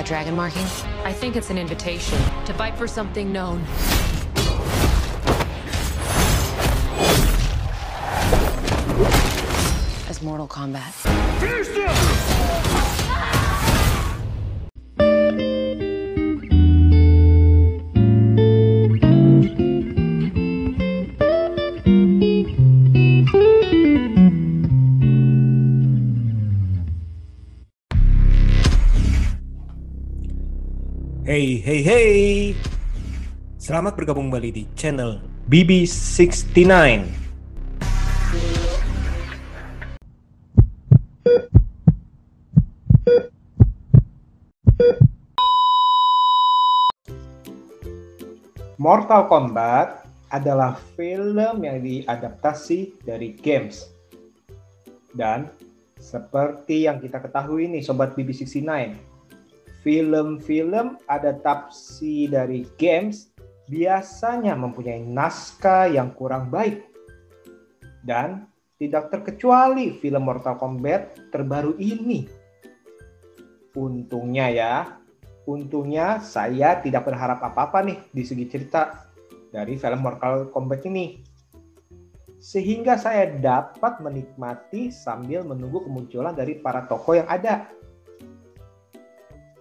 That dragon marking? I think it's an invitation to fight for something known. As Mortal Kombat. Hey, hey, hey. Selamat bergabung kembali di channel BB69. Mortal Kombat adalah film yang diadaptasi dari games. Dan seperti yang kita ketahui nih Sobat BB69, film-film adaptasi dari games biasanya mempunyai naskah yang kurang baik. Dan tidak terkecuali film Mortal Kombat terbaru ini. Untungnya ya, untungnya saya tidak berharap apa-apa nih di segi cerita dari film Mortal Kombat ini. Sehingga saya dapat menikmati sambil menunggu kemunculan dari para tokoh yang ada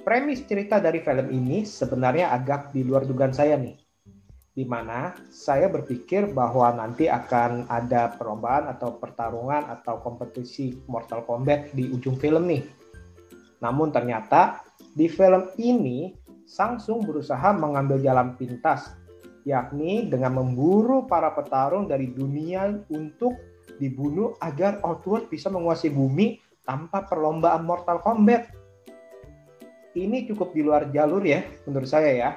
premis cerita dari film ini sebenarnya agak di luar dugaan saya nih. Di mana saya berpikir bahwa nanti akan ada perlombaan atau pertarungan atau kompetisi Mortal Kombat di ujung film nih. Namun ternyata di film ini Samsung berusaha mengambil jalan pintas, yakni dengan memburu para petarung dari dunia untuk dibunuh agar Outworld bisa menguasai bumi tanpa perlombaan Mortal Kombat ini cukup di luar jalur ya menurut saya ya.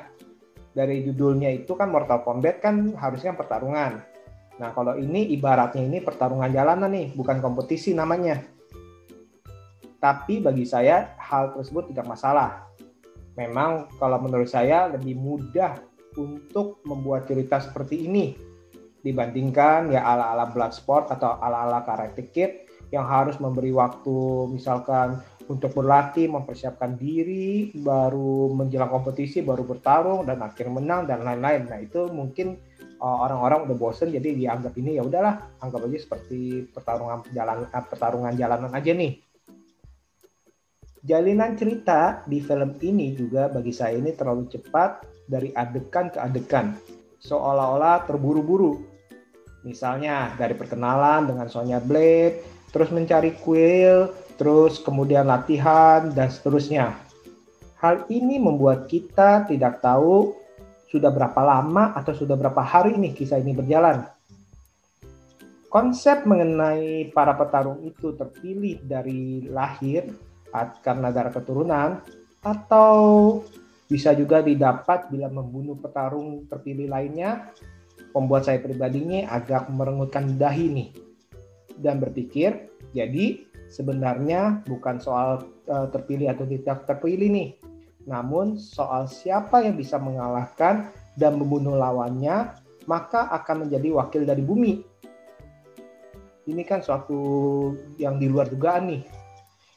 Dari judulnya itu kan Mortal Kombat kan harusnya pertarungan. Nah kalau ini ibaratnya ini pertarungan jalanan nih, bukan kompetisi namanya. Tapi bagi saya hal tersebut tidak masalah. Memang kalau menurut saya lebih mudah untuk membuat cerita seperti ini dibandingkan ya ala-ala Bloodsport atau ala-ala Karate Kid yang harus memberi waktu misalkan untuk berlatih, mempersiapkan diri, baru menjelang kompetisi, baru bertarung dan akhir menang dan lain-lain. Nah itu mungkin uh, orang-orang udah bosen jadi dianggap ini ya udahlah anggap aja seperti pertarungan jalan uh, pertarungan jalanan aja nih. Jalinan cerita di film ini juga bagi saya ini terlalu cepat dari adegan ke adegan, seolah-olah terburu-buru. Misalnya dari perkenalan dengan Sonya Blade, terus mencari kuil, terus kemudian latihan, dan seterusnya. Hal ini membuat kita tidak tahu sudah berapa lama atau sudah berapa hari ini kisah ini berjalan. Konsep mengenai para petarung itu terpilih dari lahir karena darah keturunan atau bisa juga didapat bila membunuh petarung terpilih lainnya membuat saya pribadi ini agak merengutkan dahi nih dan berpikir jadi sebenarnya bukan soal uh, terpilih atau tidak terpilih nih, namun soal siapa yang bisa mengalahkan dan membunuh lawannya, maka akan menjadi wakil dari bumi. Ini kan suatu yang di luar dugaan nih.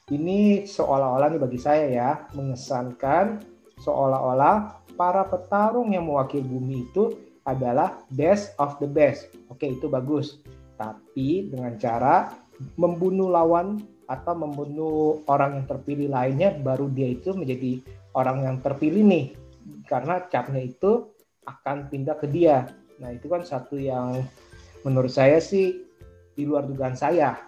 Ini seolah-olah nih bagi saya ya, mengesankan seolah-olah para petarung yang mewakili bumi itu adalah best of the best. Oke, itu bagus. Tapi dengan cara membunuh lawan atau membunuh orang yang terpilih lainnya baru dia itu menjadi orang yang terpilih nih. Karena capnya itu akan pindah ke dia. Nah itu kan satu yang menurut saya sih di luar dugaan saya.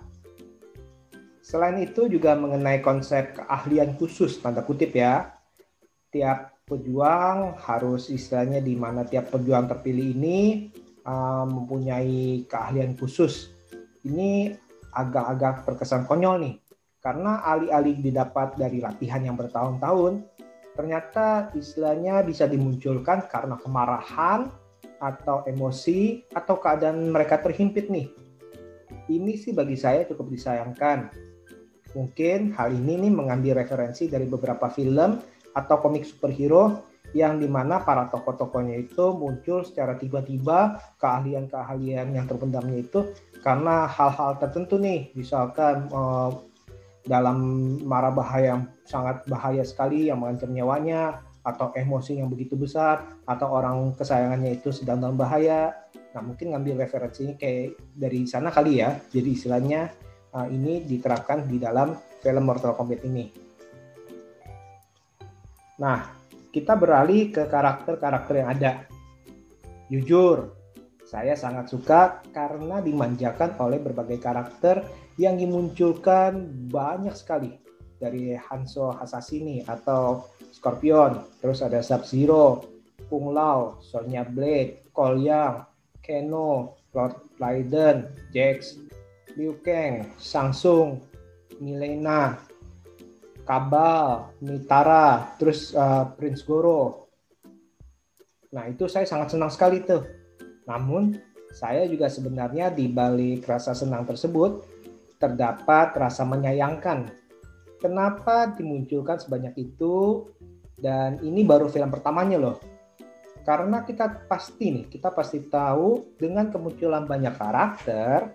Selain itu juga mengenai konsep keahlian khusus tanda kutip ya. Tiap pejuang harus istilahnya di mana tiap pejuang terpilih ini uh, mempunyai keahlian khusus. Ini agak-agak terkesan konyol nih. Karena alih-alih didapat dari latihan yang bertahun-tahun, ternyata istilahnya bisa dimunculkan karena kemarahan atau emosi atau keadaan mereka terhimpit nih. Ini sih bagi saya cukup disayangkan. Mungkin hal ini nih mengambil referensi dari beberapa film atau komik superhero yang di mana para tokoh-tokohnya itu muncul secara tiba-tiba keahlian-keahlian yang terpendamnya itu karena hal-hal tertentu nih misalkan uh, dalam marah bahaya yang sangat bahaya sekali yang mengancam nyawanya atau emosi yang begitu besar atau orang kesayangannya itu sedang dalam bahaya. Nah mungkin ngambil referensinya kayak dari sana kali ya. Jadi istilahnya uh, ini diterapkan di dalam film Mortal Kombat ini. Nah kita beralih ke karakter-karakter yang ada. Jujur, saya sangat suka karena dimanjakan oleh berbagai karakter yang dimunculkan banyak sekali dari Hanzo Hasashi atau Scorpion, terus ada Sub-Zero, Kung Lao, Sonya Blade, Cole Yang, Keno, Lord Raiden, Jax, Liu Kang, Samsung, Milena, Kabal, Mitara, terus uh, Prince Goro. Nah itu saya sangat senang sekali tuh namun, saya juga sebenarnya di balik rasa senang tersebut terdapat rasa menyayangkan. Kenapa dimunculkan sebanyak itu? Dan ini baru film pertamanya loh. Karena kita pasti nih, kita pasti tahu dengan kemunculan banyak karakter,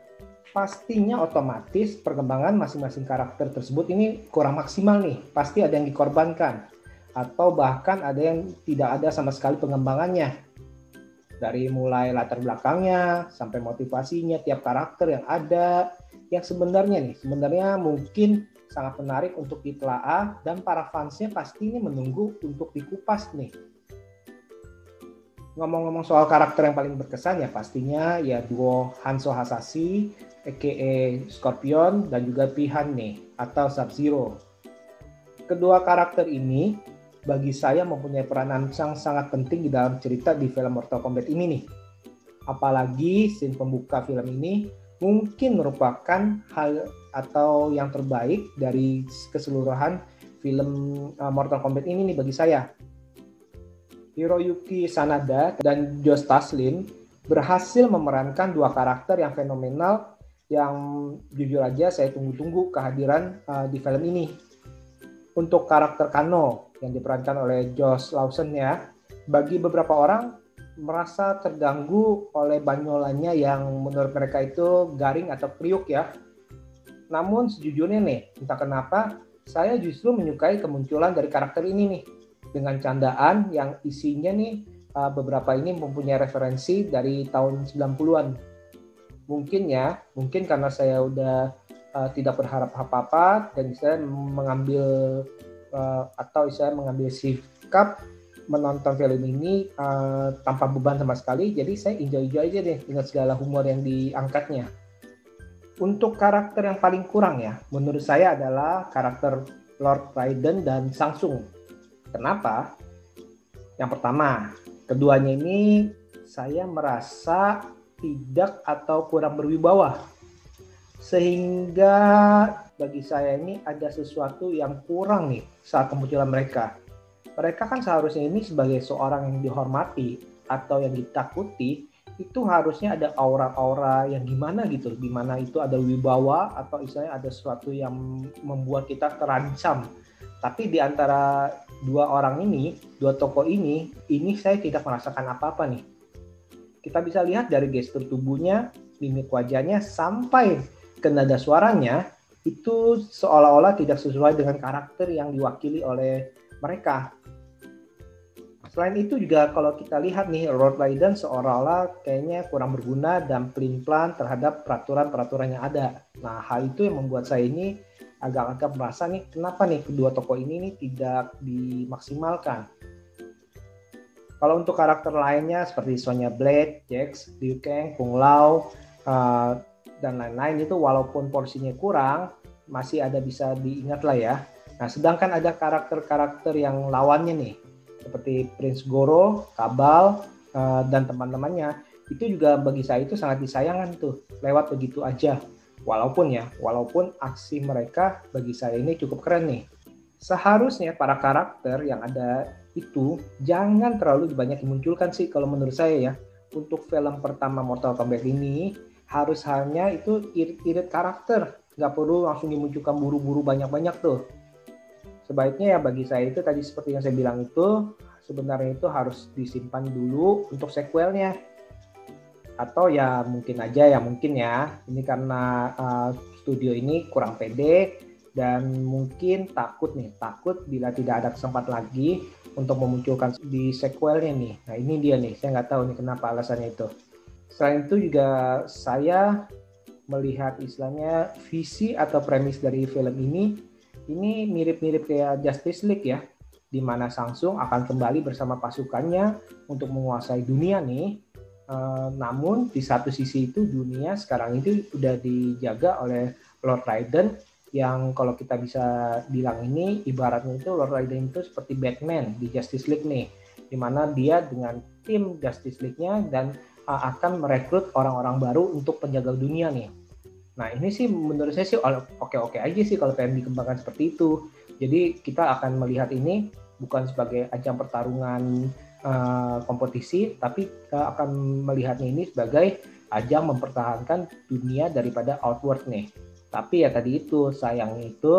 pastinya otomatis perkembangan masing-masing karakter tersebut ini kurang maksimal nih. Pasti ada yang dikorbankan. Atau bahkan ada yang tidak ada sama sekali pengembangannya dari mulai latar belakangnya sampai motivasinya tiap karakter yang ada yang sebenarnya nih sebenarnya mungkin sangat menarik untuk ditelaah dan para fansnya pastinya menunggu untuk dikupas nih ngomong-ngomong soal karakter yang paling berkesan ya pastinya ya duo Hanzo Hasashi, aka Scorpion dan juga Pihan nih atau Sub-Zero. Kedua karakter ini bagi saya mempunyai peranan yang sangat penting di dalam cerita di film Mortal Kombat ini nih. Apalagi scene pembuka film ini mungkin merupakan hal atau yang terbaik dari keseluruhan film uh, Mortal Kombat ini nih bagi saya. Hiroyuki Sanada dan Josh Taslin berhasil memerankan dua karakter yang fenomenal yang jujur aja saya tunggu-tunggu kehadiran uh, di film ini. Untuk karakter Kano, yang diperankan oleh Josh Lawson ya, bagi beberapa orang merasa terganggu oleh banyolannya yang menurut mereka itu garing atau kriuk ya. Namun sejujurnya nih, entah kenapa saya justru menyukai kemunculan dari karakter ini nih dengan candaan yang isinya nih uh, beberapa ini mempunyai referensi dari tahun 90-an. Mungkin ya, mungkin karena saya udah uh, tidak berharap apa-apa dan saya mengambil uh, atau saya mengambil sikap menonton film ini uh, tanpa beban sama sekali. Jadi saya enjoy-enjoy aja deh dengan segala humor yang diangkatnya. Untuk karakter yang paling kurang ya, menurut saya adalah karakter Lord Raiden dan Samsung. Kenapa? Yang pertama, keduanya ini saya merasa tidak atau kurang berwibawa. Sehingga bagi saya ini ada sesuatu yang kurang nih saat kemunculan mereka. Mereka kan seharusnya ini sebagai seorang yang dihormati atau yang ditakuti itu harusnya ada aura-aura yang gimana gitu, di mana itu ada wibawa atau istilahnya ada sesuatu yang membuat kita terancam. Tapi di antara dua orang ini, dua tokoh ini, ini saya tidak merasakan apa-apa nih. Kita bisa lihat dari gestur tubuhnya, mimik wajahnya, sampai ke nada suaranya, itu seolah-olah tidak sesuai dengan karakter yang diwakili oleh mereka. Selain itu juga kalau kita lihat nih Lord Raiden seolah-olah kayaknya kurang berguna dan pelin-pelan terhadap peraturan-peraturan yang ada. Nah hal itu yang membuat saya ini agak-agak merasa nih kenapa nih kedua tokoh ini nih tidak dimaksimalkan. Kalau untuk karakter lainnya seperti Sonya Blade, Jax, Liu Kang, Kung Lao, uh, dan lain-lain itu walaupun porsinya kurang masih ada bisa diingat lah ya. Nah, sedangkan ada karakter-karakter yang lawannya nih seperti Prince Goro, Kabal uh, dan teman-temannya itu juga bagi saya itu sangat disayangkan tuh lewat begitu aja. Walaupun ya, walaupun aksi mereka bagi saya ini cukup keren nih. Seharusnya para karakter yang ada itu jangan terlalu banyak dimunculkan sih kalau menurut saya ya. Untuk film pertama Mortal Kombat ini harus hanya itu irit-irit karakter. Nggak perlu langsung dimunculkan buru-buru banyak-banyak tuh. Sebaiknya ya bagi saya itu tadi seperti yang saya bilang itu sebenarnya itu harus disimpan dulu untuk sequelnya. Atau ya mungkin aja ya mungkin ya. Ini karena uh, studio ini kurang pede dan mungkin takut nih, takut bila tidak ada kesempatan lagi untuk memunculkan di sequelnya nih. Nah ini dia nih, saya nggak tahu nih kenapa alasannya itu. Selain itu juga saya melihat istilahnya visi atau premis dari film ini, ini mirip-mirip kayak Justice League ya, di mana Samsung akan kembali bersama pasukannya untuk menguasai dunia nih. E, namun di satu sisi itu dunia sekarang itu udah dijaga oleh Lord Raiden yang kalau kita bisa bilang ini ibaratnya itu Lord Raiden itu seperti Batman di Justice League nih di mana dia dengan tim Justice League-nya dan uh, akan merekrut orang-orang baru untuk penjaga dunia nih. Nah ini sih menurut saya sih oke-oke aja sih kalau pengen dikembangkan seperti itu. Jadi kita akan melihat ini bukan sebagai ajang pertarungan uh, kompetisi, tapi kita akan melihatnya ini sebagai ajang mempertahankan dunia daripada outward nih. Tapi ya tadi itu sayangnya itu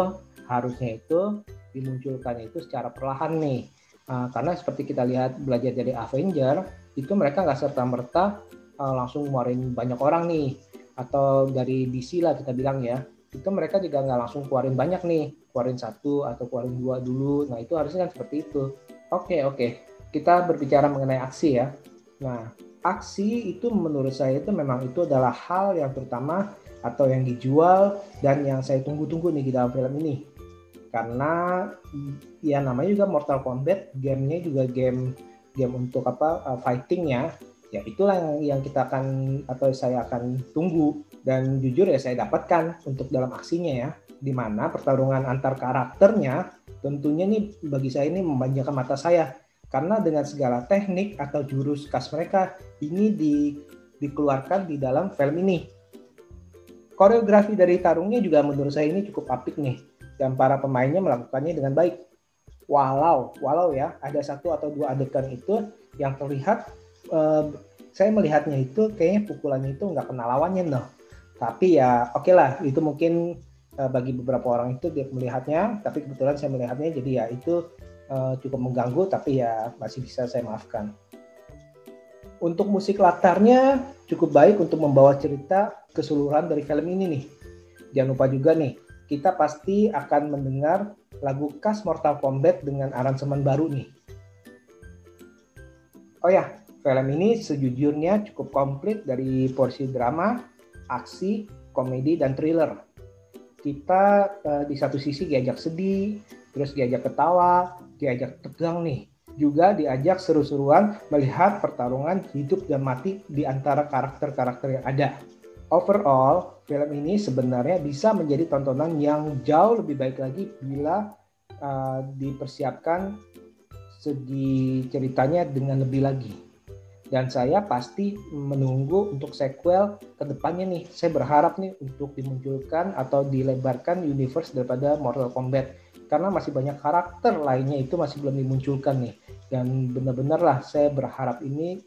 harusnya itu dimunculkan itu secara perlahan nih. Uh, karena seperti kita lihat belajar dari Avenger itu mereka nggak serta merta uh, langsung ngeluarin banyak orang nih. Atau dari DC lah kita bilang ya itu mereka juga nggak langsung keluarin banyak nih. Keluarin satu atau keluarin dua dulu. Nah itu harusnya kan seperti itu. Oke oke. Kita berbicara mengenai aksi ya. Nah aksi itu menurut saya itu memang itu adalah hal yang terutama atau yang dijual dan yang saya tunggu-tunggu nih di dalam film ini. Karena ya namanya juga Mortal Kombat gamenya juga game game untuk apa uh, fightingnya. Ya itulah yang, yang kita akan atau saya akan tunggu. Dan jujur ya saya dapatkan untuk dalam aksinya ya di mana pertarungan antar karakternya tentunya nih bagi saya ini memanjakan mata saya. Karena dengan segala teknik atau jurus khas mereka ini di, dikeluarkan di dalam film ini Koreografi dari tarungnya juga menurut saya ini cukup apik nih dan para pemainnya melakukannya dengan baik. Walau, walau ya ada satu atau dua adegan itu yang terlihat eh, saya melihatnya itu kayaknya pukulannya itu nggak kena lawannya loh. Tapi ya oke okay lah itu mungkin eh, bagi beberapa orang itu dia melihatnya, tapi kebetulan saya melihatnya jadi ya itu eh, cukup mengganggu tapi ya masih bisa saya maafkan. Untuk musik latarnya cukup baik untuk membawa cerita keseluruhan dari film ini nih. Jangan lupa juga nih, kita pasti akan mendengar lagu khas Mortal Kombat dengan aransemen baru nih. Oh ya, film ini sejujurnya cukup komplit dari porsi drama, aksi, komedi, dan thriller. Kita uh, di satu sisi diajak sedih, terus diajak ketawa, diajak tegang nih juga diajak seru-seruan melihat pertarungan hidup dan mati di antara karakter-karakter yang ada. Overall, film ini sebenarnya bisa menjadi tontonan yang jauh lebih baik lagi bila uh, dipersiapkan segi ceritanya dengan lebih lagi. Dan saya pasti menunggu untuk sequel ke depannya nih. Saya berharap nih untuk dimunculkan atau dilebarkan universe daripada Mortal Kombat karena masih banyak karakter lainnya itu masih belum dimunculkan nih dan benar-benar lah saya berharap ini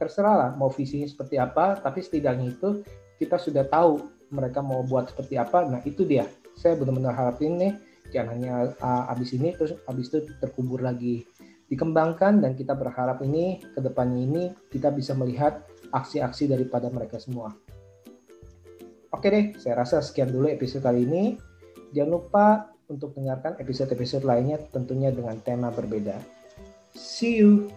terserah lah mau visinya seperti apa. Tapi setidaknya itu kita sudah tahu mereka mau buat seperti apa. Nah itu dia. Saya benar-benar harap ini jangan hanya uh, habis ini terus habis itu terkubur lagi. Dikembangkan dan kita berharap ini ke depannya ini kita bisa melihat aksi-aksi daripada mereka semua. Oke deh saya rasa sekian dulu episode kali ini. Jangan lupa untuk dengarkan episode-episode lainnya tentunya dengan tema berbeda. See you!